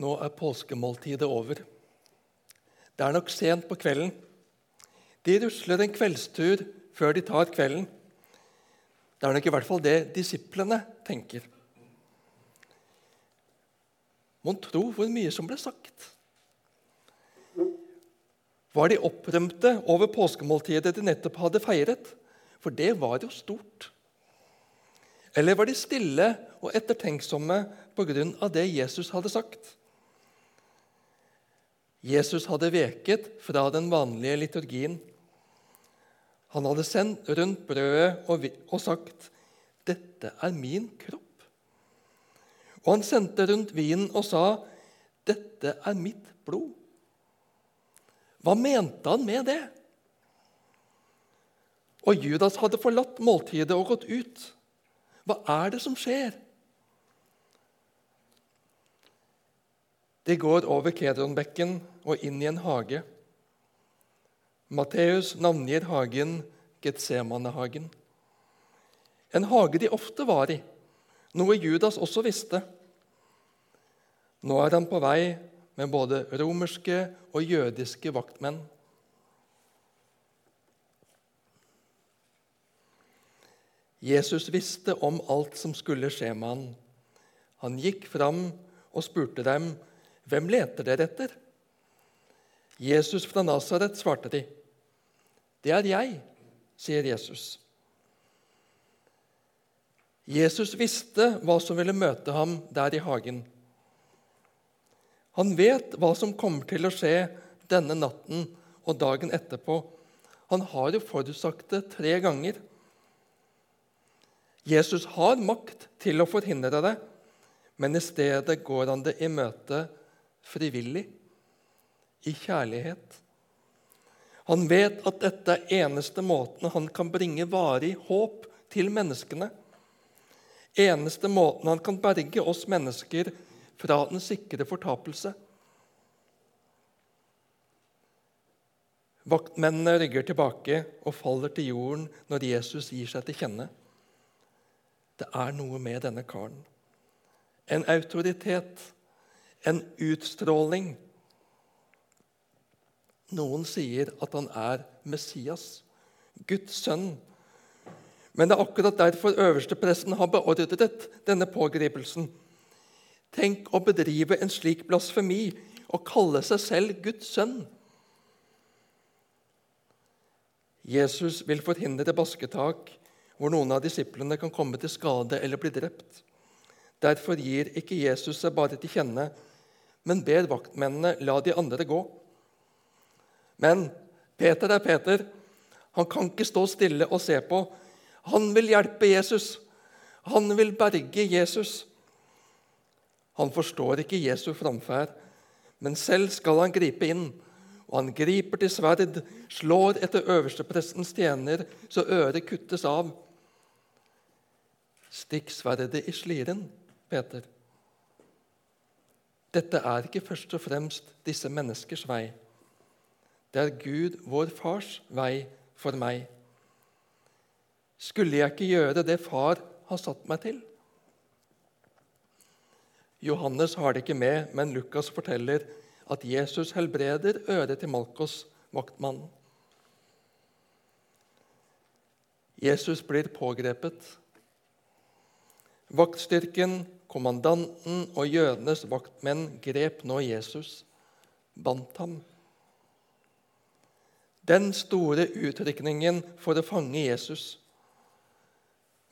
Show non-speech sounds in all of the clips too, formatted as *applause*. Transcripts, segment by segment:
Nå er påskemåltidet over. Det er nok sent på kvelden. De rusler en kveldstur før de tar kvelden. Det er nok i hvert fall det disiplene tenker. Mon tro hvor mye som ble sagt? Var de opprømte over påskemåltidet de nettopp hadde feiret? For det var jo stort. Eller var de stille og ettertenksomme pga. det Jesus hadde sagt? Jesus hadde veket fra den vanlige liturgien. Han hadde sendt rundt brødet og sagt, 'Dette er min kropp.' Og han sendte rundt vinen og sa, 'Dette er mitt blod.' Hva mente han med det? Og Judas hadde forlatt måltidet og gått ut. Hva er det som skjer? De går over Kedronbekken og inn i en hage. Matteus navngir hagen Getsemanehagen. En hage de ofte var i, noe Judas også visste. Nå er han på vei med både romerske og jødiske vaktmenn. Jesus visste om alt som skulle skje med han. Han gikk fram og spurte dem hvem leter dere etter? Jesus fra Nasaret, svarte de. Det er jeg, sier Jesus. Jesus visste hva som ville møte ham der i hagen. Han vet hva som kommer til å skje denne natten og dagen etterpå. Han har jo forutsagt det tre ganger. Jesus har makt til å forhindre det, men i stedet går han det i møte frivillig, i kjærlighet. Han vet at dette er eneste måten han kan bringe varig håp til menneskene. Eneste måten han kan berge oss mennesker fra den sikre fortapelse. Vaktmennene rygger tilbake og faller til jorden når Jesus gir seg til kjenne. Det er noe med denne karen. En autoritet en utstråling. Noen sier at han er Messias, Guds sønn. Men det er akkurat derfor øverstepresten har beordret denne pågripelsen. Tenk å bedrive en slik blasfemi og kalle seg selv Guds sønn. Jesus vil forhindre basketak hvor noen av disiplene kan komme til skade eller bli drept. Derfor gir ikke Jesus seg bare til kjenne men ber vaktmennene la de andre gå. Men Peter er Peter. Han kan ikke stå stille og se på. Han vil hjelpe Jesus. Han vil berge Jesus. Han forstår ikke Jesu framferd, men selv skal han gripe inn. Og han griper til sverd, slår etter øversteprestens tjener, så øret kuttes av. Stikk sverdet i sliren, Peter. Dette er ikke først og fremst disse menneskers vei. Det er Gud, vår fars, vei for meg. Skulle jeg ikke gjøre det far har satt meg til? Johannes har det ikke med, men Lukas forteller at Jesus helbreder øret til Malkos, vaktmannen. Jesus blir pågrepet. Vaktstyrken Kommandanten og jødenes vaktmenn grep nå Jesus, bandt ham. Den store utrykningen for å fange Jesus.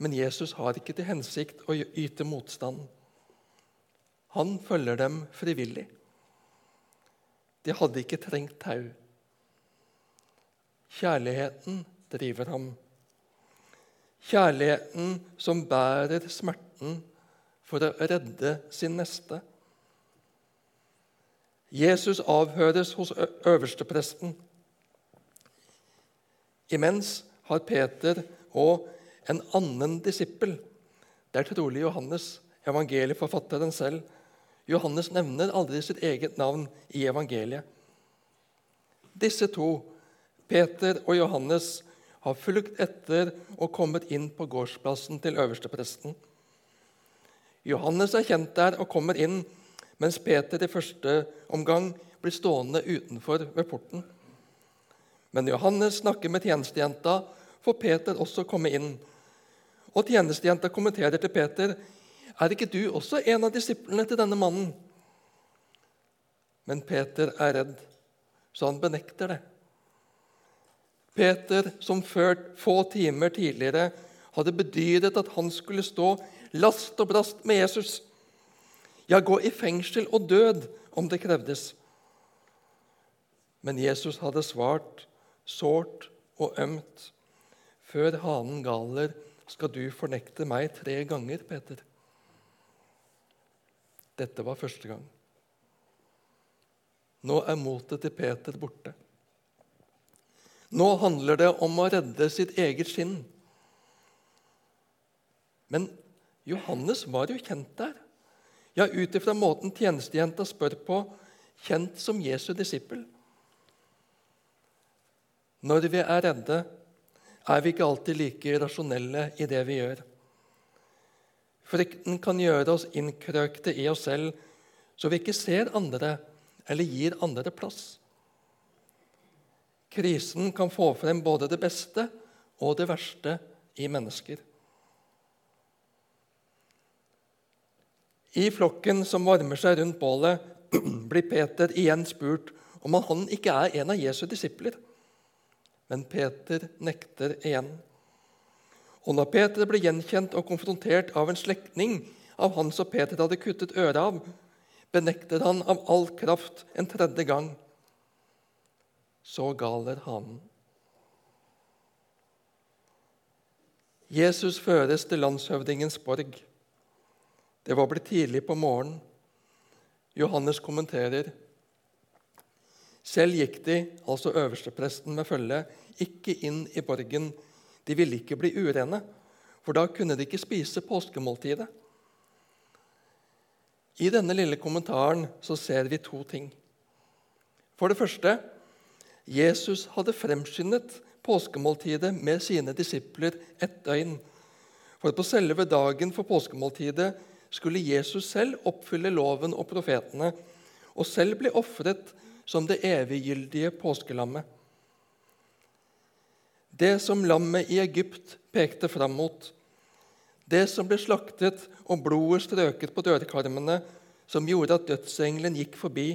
Men Jesus har ikke til hensikt å yte motstand. Han følger dem frivillig. De hadde ikke trengt tau. Kjærligheten driver ham. Kjærligheten som bærer smerten for å redde sin neste. Jesus avhøres hos øverstepresten. Imens har Peter og en annen disippel Det er trolig Johannes, evangelieforfatteren selv. Johannes nevner aldri sitt eget navn i evangeliet. Disse to, Peter og Johannes, har fulgt etter og kommet inn på gårdsplassen til øverstepresten. Johannes er kjent der og kommer inn, mens Peter i første omgang blir stående utenfor ved porten. Men Johannes snakker med tjenestejenta, får Peter også komme inn. Og tjenestejenta kommenterer til Peter, 'Er ikke du også en av disiplene til denne mannen?' Men Peter er redd, så han benekter det. Peter, som før få timer tidligere hadde bedyret at han skulle stå last og brast med Jesus, ja, gå i fengsel og død om det krevdes. Men Jesus hadde svart sårt og ømt. Før hanen galer, skal du fornekte meg tre ganger, Peter. Dette var første gang. Nå er motet til Peter borte. Nå handler det om å redde sitt eget skinn. Men Johannes var jo kjent der. Ja, ut ifra måten tjenestejenta spør på, kjent som Jesu disippel. Når vi er redde, er vi ikke alltid like rasjonelle i det vi gjør. Frykten kan gjøre oss innkrøkte i oss selv, så vi ikke ser andre eller gir andre plass. Krisen kan få frem både det beste og det verste i mennesker. I flokken som varmer seg rundt bålet, *clears throat* blir Peter igjen spurt om han ikke er en av Jesu disipler. Men Peter nekter igjen. Og når Peter blir gjenkjent og konfrontert av en slektning av han som Peter hadde kuttet øret av, benekter han av all kraft en tredje gang så galer hanen. Jesus føres til landshøvdingens borg. Det var blitt tidlig på morgenen. Johannes kommenterer. Selv gikk de, altså øverstepresten med følge, ikke inn i borgen. De ville ikke bli urene, for da kunne de ikke spise påskemåltidet. I denne lille kommentaren så ser vi to ting. For det første Jesus hadde fremskyndet påskemåltidet med sine disipler et døgn. For på selve dagen for påskemåltidet skulle Jesus selv oppfylle loven og profetene og selv bli ofret som det eviggyldige påskelammet. Det som lammet i Egypt pekte fram mot, det som ble slaktet og blodet strøket på dørkarmene, som gjorde at dødsengelen gikk forbi,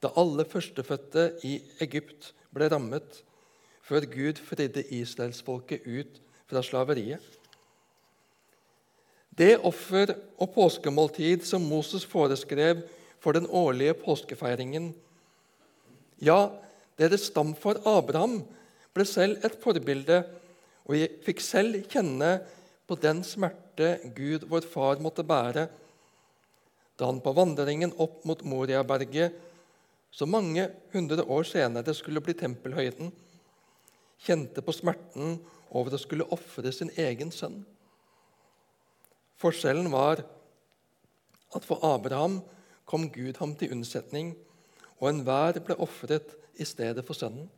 da alle førstefødte i Egypt ble rammet, før Gud fridde israelsfolket ut fra slaveriet. Det offer og påskemåltid som Moses foreskrev for den årlige påskefeiringen, ja, deres stamfar Abraham ble selv et forbilde, og jeg fikk selv kjenne på den smerte Gud, vår far, måtte bære da han på vandringen opp mot Moriaberget som mange hundre år senere skulle bli tempelhøyden, kjente på smerten over å skulle ofre sin egen sønn. Forskjellen var at for Abraham kom Gud ham til unnsetning, og enhver ble ofret i stedet for sønnen.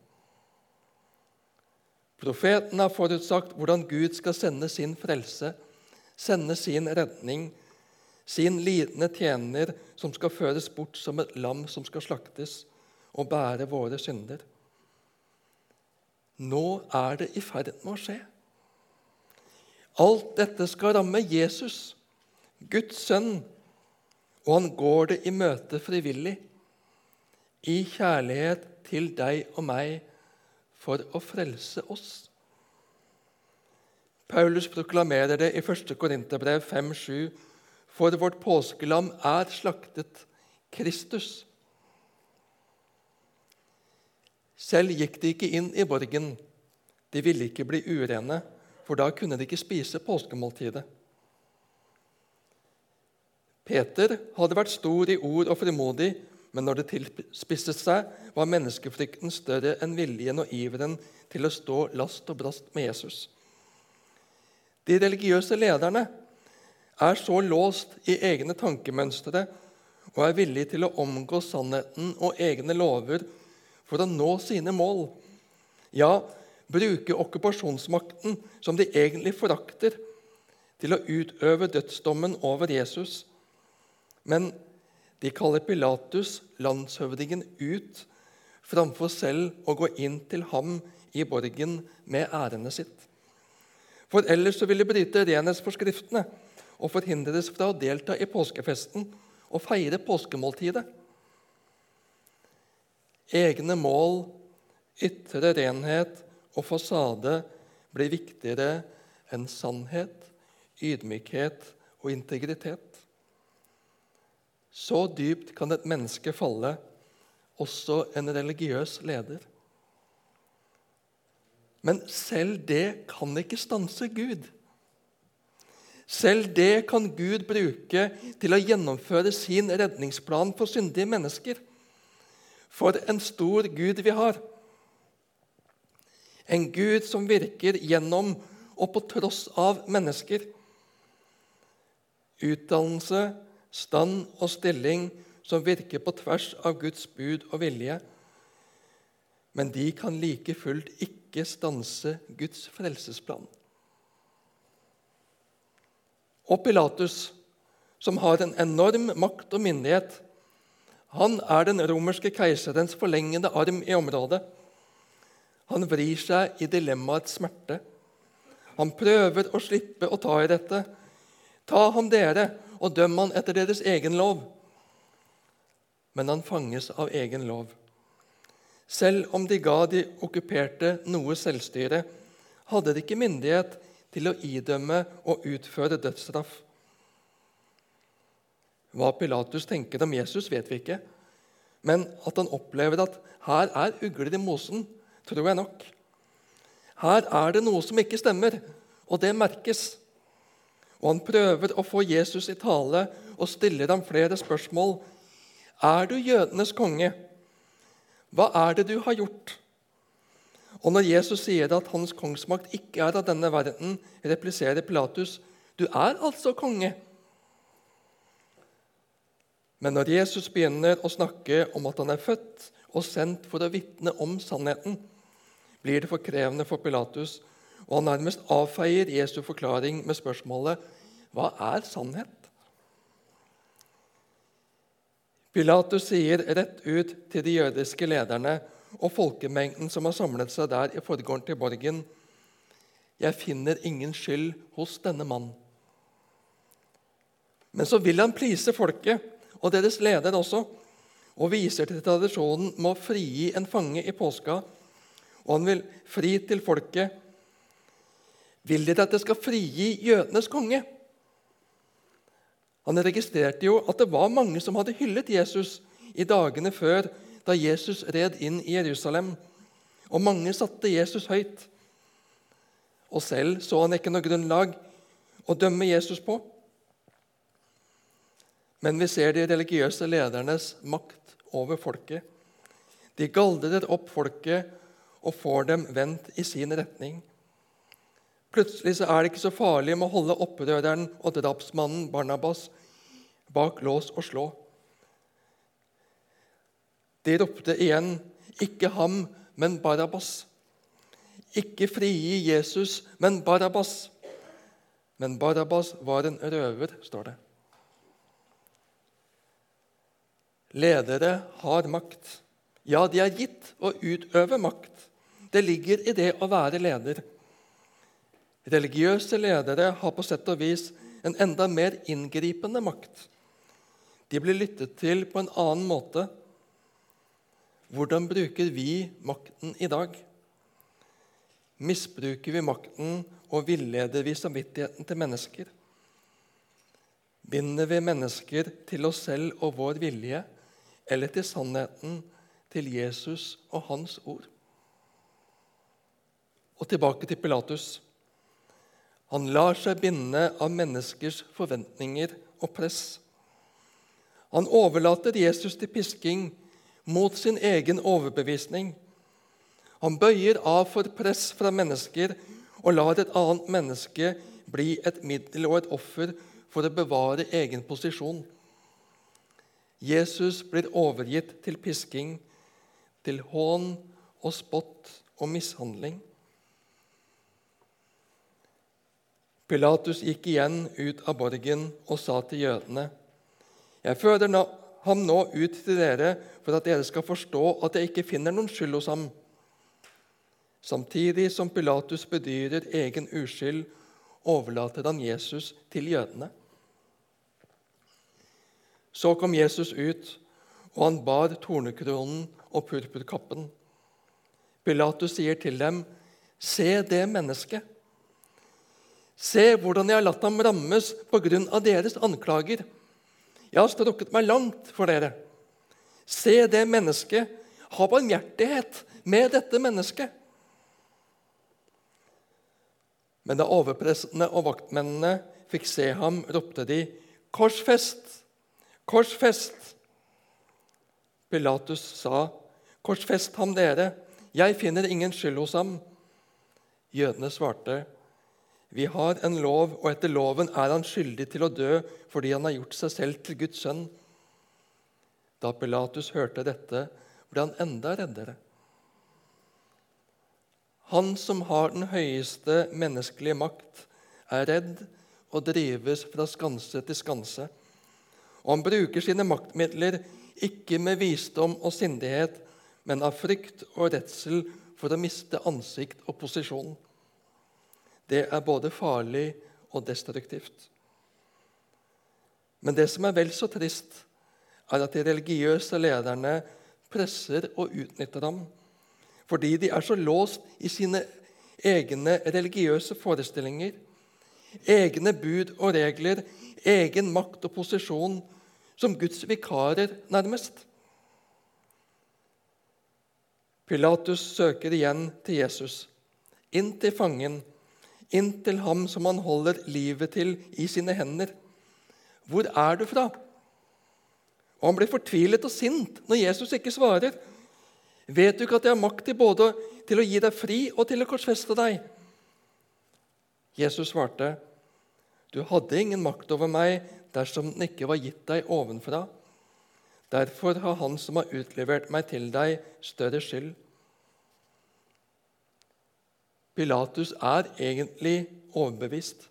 Profeten har forutsagt hvordan Gud skal sende sin frelse, sende sin redning sin lidende tjener som skal føres bort som et lam som skal slaktes, og bære våre synder. Nå er det i ferd med å skje. Alt dette skal ramme Jesus, Guds sønn, og han går det i møte frivillig, i kjærlighet til deg og meg, for å frelse oss. Paulus proklamerer det i 1. Korinterbrev 5,7 for vårt påskelam er slaktet Kristus. Selv gikk de ikke inn i borgen. De ville ikke bli urene, for da kunne de ikke spise påskemåltidet. Peter hadde vært stor i ord og frimodig, men når det tilspisset seg, var menneskefrykten større enn viljen og iveren til å stå last og brast med Jesus. De religiøse lederne er så låst i egne tankemønstre og er villige til å omgå sannheten og egne lover for å nå sine mål. Ja, bruke okkupasjonsmakten, som de egentlig forakter, til å utøve dødsdommen over Jesus. Men De kaller Pilatus, landshøvdingen, ut framfor selv å gå inn til ham i borgen med ærendet sitt. For ellers så ville de bryte renhetsforskriftene og forhindres fra å delta i påskefesten og feire påskemåltidet. Egne mål, ytre renhet og fasade blir viktigere enn sannhet, ydmykhet og integritet. Så dypt kan et menneske falle, også en religiøs leder. Men selv det kan ikke stanse Gud. Selv det kan Gud bruke til å gjennomføre sin redningsplan for syndige mennesker. For en stor Gud vi har! En Gud som virker gjennom og på tross av mennesker. Utdannelse, stand og stilling som virker på tvers av Guds bud og vilje. Men de kan like fullt ikke stanse Guds frelsesplan. Og Pilatus, som har en enorm makt og myndighet, han er den romerske keiserens forlengede arm i området. Han vrir seg i dilemmaets smerte. Han prøver å slippe å ta i dette. Ta ham, dere, og døm han etter deres egen lov. Men han fanges av egen lov. Selv om de ga de okkuperte noe selvstyre, hadde de ikke myndighet til å idømme og utføre dødsstraff. Hva Pilatus tenker om Jesus, vet vi ikke. Men at han opplever at her er ugler i mosen, tror jeg nok. Her er det noe som ikke stemmer, og det merkes. Og han prøver å få Jesus i tale og stiller ham flere spørsmål. Er du jødenes konge? Hva er det du har gjort? Og når Jesus sier at hans kongsmakt ikke er av denne verden, repliserer Pilatus, du er altså konge. Men når Jesus begynner å snakke om at han er født og sendt for å vitne om sannheten, blir det for krevende for Pilatus, og han nærmest avfeier Jesu forklaring med spørsmålet hva er sannhet? Pilatus sier rett ut til de jødiske lederne og folkemengden som har samlet seg der i forgården til borgen. Jeg finner ingen skyld hos denne mann. Men så vil han please folket, og deres leder også, og viser til tradisjonen med å frigi en fange i påska. Og han vil fri til folket. Vil dere at jeg skal frigi jødenes konge? Han registrerte jo at det var mange som hadde hyllet Jesus i dagene før da Jesus red inn i Jerusalem, og mange satte Jesus høyt. Og selv så han ikke noe grunnlag å dømme Jesus på. Men vi ser de religiøse ledernes makt over folket. De galdrer opp folket og får dem vendt i sin retning. Plutselig så er det ikke så farlig med å holde opprøreren og drapsmannen Barnabas bak lås og slå. De ropte igjen, 'Ikke ham, men Barabas.' Ikke frigi Jesus, men Barabas. Men Barabas var en røver, står det. Ledere har makt. Ja, de er gitt å utøve makt. Det ligger i det å være leder. Religiøse ledere har på sett og vis en enda mer inngripende makt. De blir lyttet til på en annen måte hvordan bruker vi makten i dag? Misbruker vi makten og villeder vi samvittigheten til mennesker? Binder vi mennesker til oss selv og vår vilje, eller til sannheten, til Jesus og hans ord? Og tilbake til Pilatus. Han lar seg binde av menneskers forventninger og press. Han overlater Jesus til pisking mot sin egen overbevisning. Han bøyer av for press fra mennesker og lar et annet menneske bli et middel og et offer for å bevare egen posisjon. Jesus blir overgitt til pisking, til hån og spott og mishandling. Pilatus gikk igjen ut av borgen og sa til jødene.: Jeg fører ham nå ut til dere for at dere skal forstå at jeg ikke finner noen skyld hos ham. Samtidig som Pilatus bedyrer egen uskyld, overlater han Jesus til jødene. Så kom Jesus ut, og han bar tornekronen og purpurkappen. Pilatus sier til dem, 'Se det mennesket.' Se hvordan jeg har latt ham rammes på grunn av deres anklager. Jeg har strukket meg langt for dere. Se det mennesket. Ha barmhjertighet med dette mennesket. Men da overprestene og vaktmennene fikk se ham, ropte de, 'Korsfest! Korsfest!' Pilatus sa, 'Korsfest ham, dere. Jeg finner ingen skyld hos ham.' Jødene svarte, 'Vi har en lov, og etter loven er han skyldig til å dø fordi han har gjort seg selv til Guds sønn.' Da Pilatus hørte dette, ble han enda reddere. Han som har den høyeste menneskelige makt, er redd og drives fra skanse til skanse. Og han bruker sine maktmidler ikke med visdom og sindighet, men av frykt og redsel for å miste ansikt og posisjon. Det er både farlig og destruktivt. Men det som er vel så trist, er at de religiøse lederne presser og utnytter ham fordi de er så låst i sine egne religiøse forestillinger, egne bud og regler, egen makt og posisjon, som Guds vikarer, nærmest. Pilatus søker igjen til Jesus, inn til fangen, inn til ham som han holder livet til i sine hender. Hvor er du fra? Og Han blir fortvilet og sint når Jesus ikke svarer. Vet du ikke at jeg har makt til både til å gi deg fri og til å korsfeste deg? Jesus svarte, Du hadde ingen makt over meg dersom den ikke var gitt deg ovenfra. Derfor har Han som har utlevert meg til deg, større skyld. Pilatus er egentlig overbevist.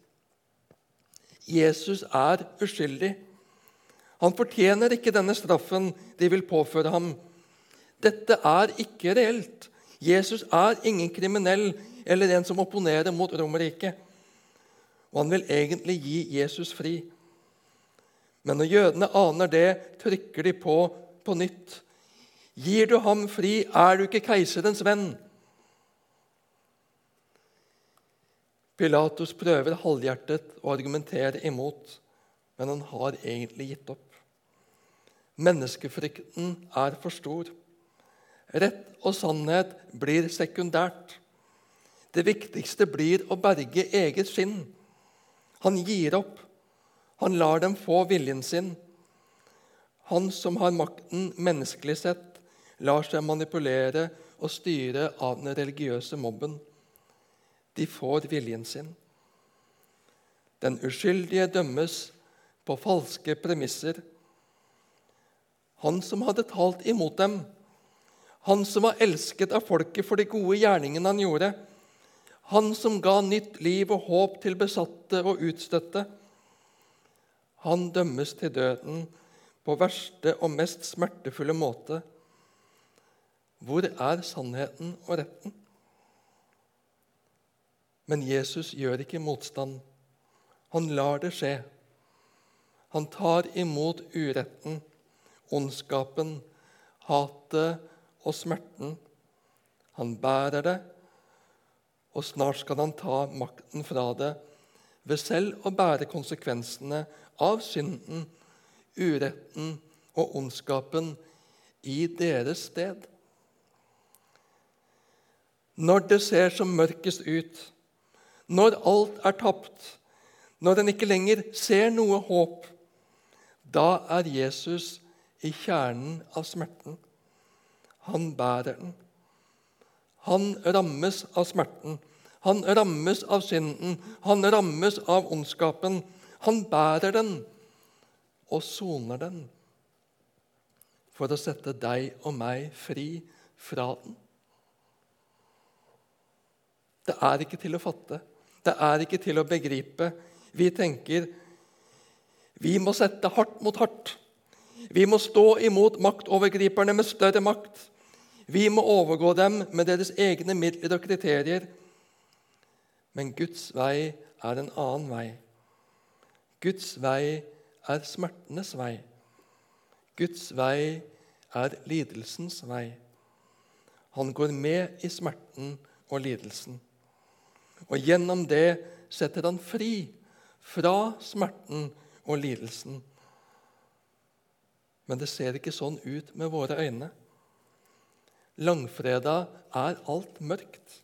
Jesus er uskyldig. Han fortjener ikke denne straffen de vil påføre ham. Dette er ikke reelt. Jesus er ingen kriminell eller en som opponerer mot Romerriket. Og han vil egentlig gi Jesus fri. Men når jødene aner det, trykker de på på nytt. Gir du ham fri, er du ikke keiserens venn. Pilatus prøver halvhjertet å argumentere imot, men han har egentlig gitt opp. Menneskefrykten er for stor. Rett og sannhet blir sekundært. Det viktigste blir å berge eget skinn. Han gir opp. Han lar dem få viljen sin. Han som har makten menneskelig sett, lar seg manipulere og styre av den religiøse mobben. De får viljen sin. Den uskyldige dømmes på falske premisser. Han som hadde talt imot dem, han som var elsket av folket for de gode gjerningene han gjorde. Han som ga nytt liv og håp til besatte og utstøtte. Han dømmes til døden på verste og mest smertefulle måte. Hvor er sannheten og retten? Men Jesus gjør ikke motstand. Han lar det skje. Han tar imot uretten, ondskapen, hatet og smerten. Han bærer det, og snart skal han ta makten fra det ved selv å bære konsekvensene av synden, uretten og ondskapen i deres sted. Når det ser som mørkest ut, når alt er tapt, når en ikke lenger ser noe håp, da er Jesus i kjernen av smerten. Han bærer den. Han rammes av smerten. Han rammes av synden. Han rammes av ondskapen. Han bærer den og soner den for å sette deg og meg fri fra den. Det er ikke til å fatte. Det er ikke til å begripe. Vi tenker vi må sette hardt mot hardt. Vi må stå imot maktovergriperne med større makt. Vi må overgå dem med deres egne midler og kriterier. Men Guds vei er en annen vei. Guds vei er smertenes vei. Guds vei er lidelsens vei. Han går med i smerten og lidelsen. Og gjennom det setter han fri fra smerten og lidelsen. Men det ser ikke sånn ut med våre øyne. Langfredag er alt mørkt.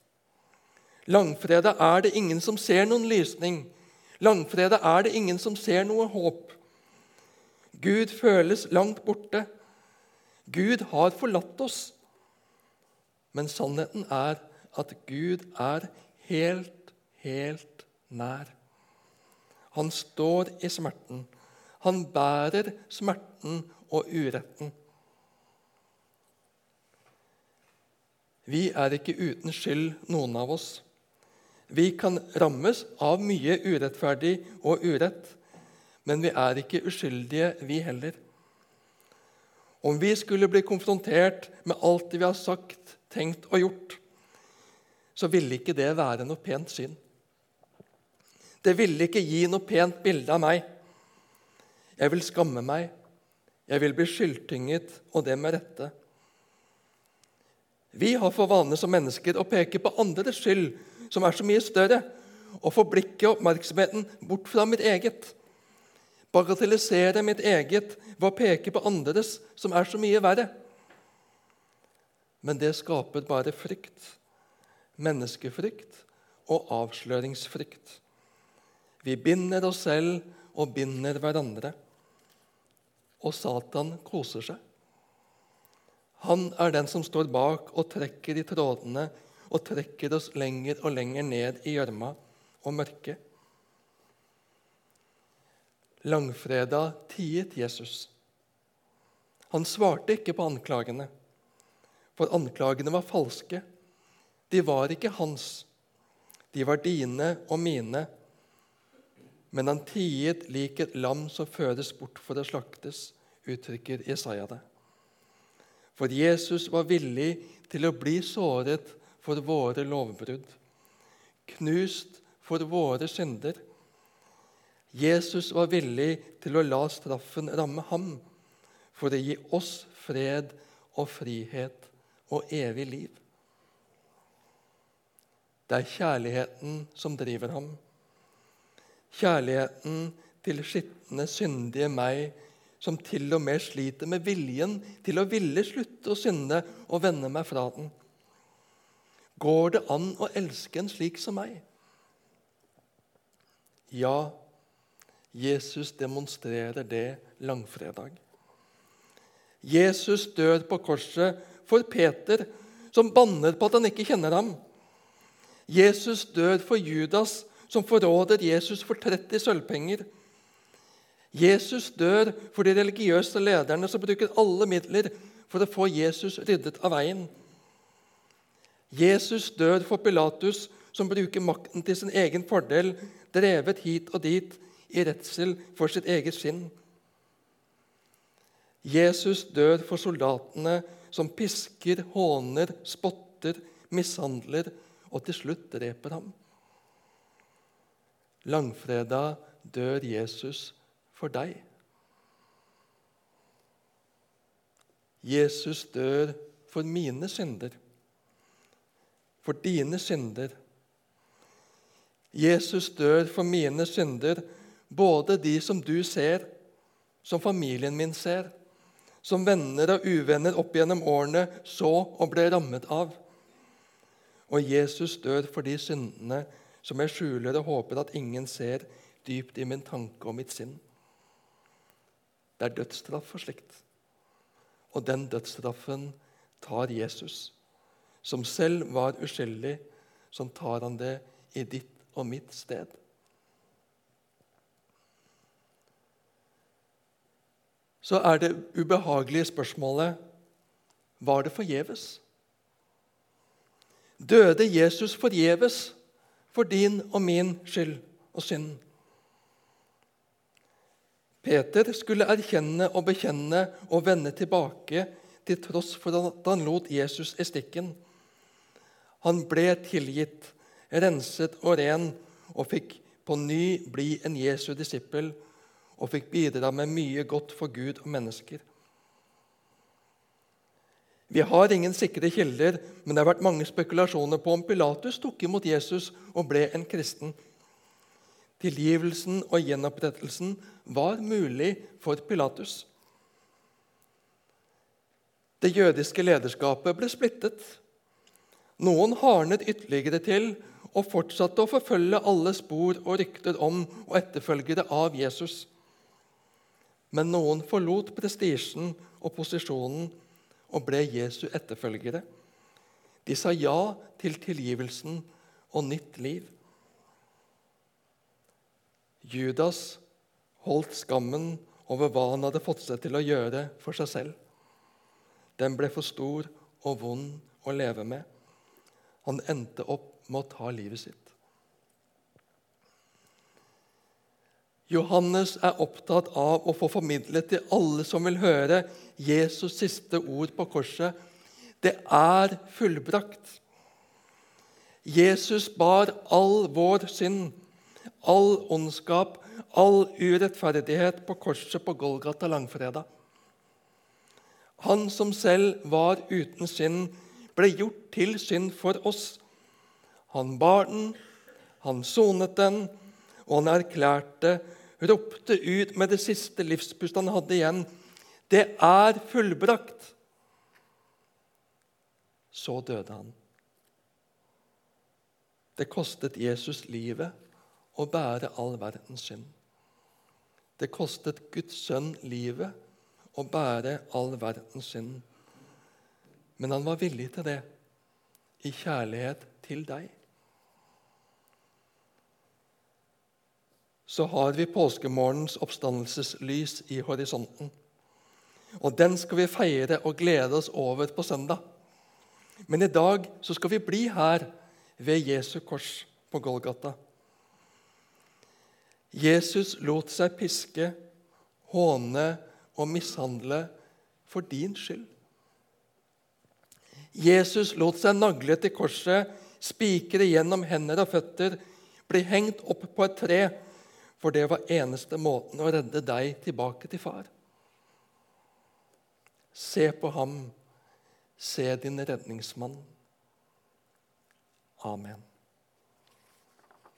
Langfredag er det ingen som ser noen lysning. Langfredag er det ingen som ser noe håp. Gud føles langt borte. Gud har forlatt oss. Men sannheten er at Gud er helt, helt nær. Han står i smerten. Han bærer smerten og uretten. Vi er ikke uten skyld, noen av oss. Vi kan rammes av mye urettferdig og urett, men vi er ikke uskyldige, vi heller. Om vi skulle bli konfrontert med alt det vi har sagt, tenkt og gjort, så ville ikke det være noe pent syn. Det ville ikke gi noe pent bilde av meg. Jeg vil skamme meg. Jeg vil bli skyldtynget, og det med rette. Vi har for vane som mennesker å peke på andres skyld, som er så mye større, og få blikket og oppmerksomheten bort fra mitt eget. Bagatellisere mitt eget ved å peke på andres, som er så mye verre. Men det skaper bare frykt. Menneskefrykt og avsløringsfrykt. Vi binder oss selv og binder hverandre. Og Satan koser seg. Han er den som står bak og trekker i trådene og trekker oss lenger og lenger ned i gjørma og mørket. Langfredag tiet Jesus. Han svarte ikke på anklagene, for anklagene var falske. De var ikke hans. De var dine og mine. Men han tiet lik et lam som føres bort for å slaktes, uttrykker Jesaja det. For Jesus var villig til å bli såret for våre lovbrudd, knust for våre synder. Jesus var villig til å la straffen ramme ham for å gi oss fred og frihet og evig liv. Det er kjærligheten som driver ham. Kjærligheten til skitne, syndige meg, som til og med sliter med viljen til å ville slutte å synde og vende meg fra den. Går det an å elske en slik som meg? Ja, Jesus demonstrerer det langfredag. Jesus dør på korset for Peter, som banner på at han ikke kjenner ham. Jesus dør for Judas, som forråder Jesus for 30 sølvpenger. Jesus dør for de religiøse lederne som bruker alle midler for å få Jesus ryddet av veien. Jesus dør for Pilatus, som bruker makten til sin egen fordel, drevet hit og dit i redsel for sitt eget skinn. Jesus dør for soldatene som pisker, håner, spotter, mishandler og til slutt dreper ham. Langfredag dør Jesus for deg. Jesus dør for mine synder for dine synder. Jesus dør for mine synder, både de som du ser, som familien min ser, som venner og uvenner opp gjennom årene så og ble rammet av. Og Jesus dør for de syndene som jeg skjuler og håper at ingen ser dypt i min tanke og mitt sinn. Det er dødsstraff for slikt. Og den dødsstraffen tar Jesus som selv var uskyldig, som tar han det i ditt og mitt sted. Så er det ubehagelige spørsmålet var det forgjeves? Døde Jesus forgjeves for din og min skyld og synd? Peter skulle erkjenne og bekjenne og vende tilbake til tross for at han lot Jesus i stikken. Han ble tilgitt, renset og ren og fikk på ny bli en Jesu disippel og fikk bidra med mye godt for Gud og mennesker. Vi har ingen sikre kilder, men det har vært mange spekulasjoner på om Pilatus tok imot Jesus og ble en kristen. Tilgivelsen og gjenopprettelsen var mulig for Pilatus. Det jødiske lederskapet ble splittet. Noen hardnet ytterligere til og fortsatte å forfølge alle spor og rykter om og etterfølgere av Jesus. Men noen forlot prestisjen og posisjonen og ble Jesu etterfølgere. De sa ja til tilgivelsen og nytt liv. Judas holdt skammen over hva han hadde fått seg til å gjøre for seg selv. Den ble for stor og vond å leve med. Han endte opp med å ta livet sitt. Johannes er opptatt av å få formidlet til alle som vil høre Jesus' siste ord på korset. Det er fullbrakt. Jesus bar all vår synd, all ondskap, all urettferdighet på korset på Golgata langfredag. Han som selv var uten synd, ble gjort til synd for oss. Han bar den, han sonet den, og han erklærte ropte ut med det siste livspustet han hadde igjen. Det er fullbrakt. Så døde han. Det kostet Jesus livet å bære all verdens synd. Det kostet Guds sønn livet å bære all verdens synd. Men han var villig til det i kjærlighet til deg. Så har vi påskemorgens oppstandelseslys i horisonten. Og Den skal vi feire og glede oss over på søndag. Men i dag så skal vi bli her ved Jesu kors på Golgata. Jesus lot seg piske, håne og mishandle for din skyld. Jesus lot seg nagle til korset, spikre gjennom hender og føtter, bli hengt opp på et tre for det var eneste måten å redde deg tilbake til far. Se på ham, se din redningsmann. Amen.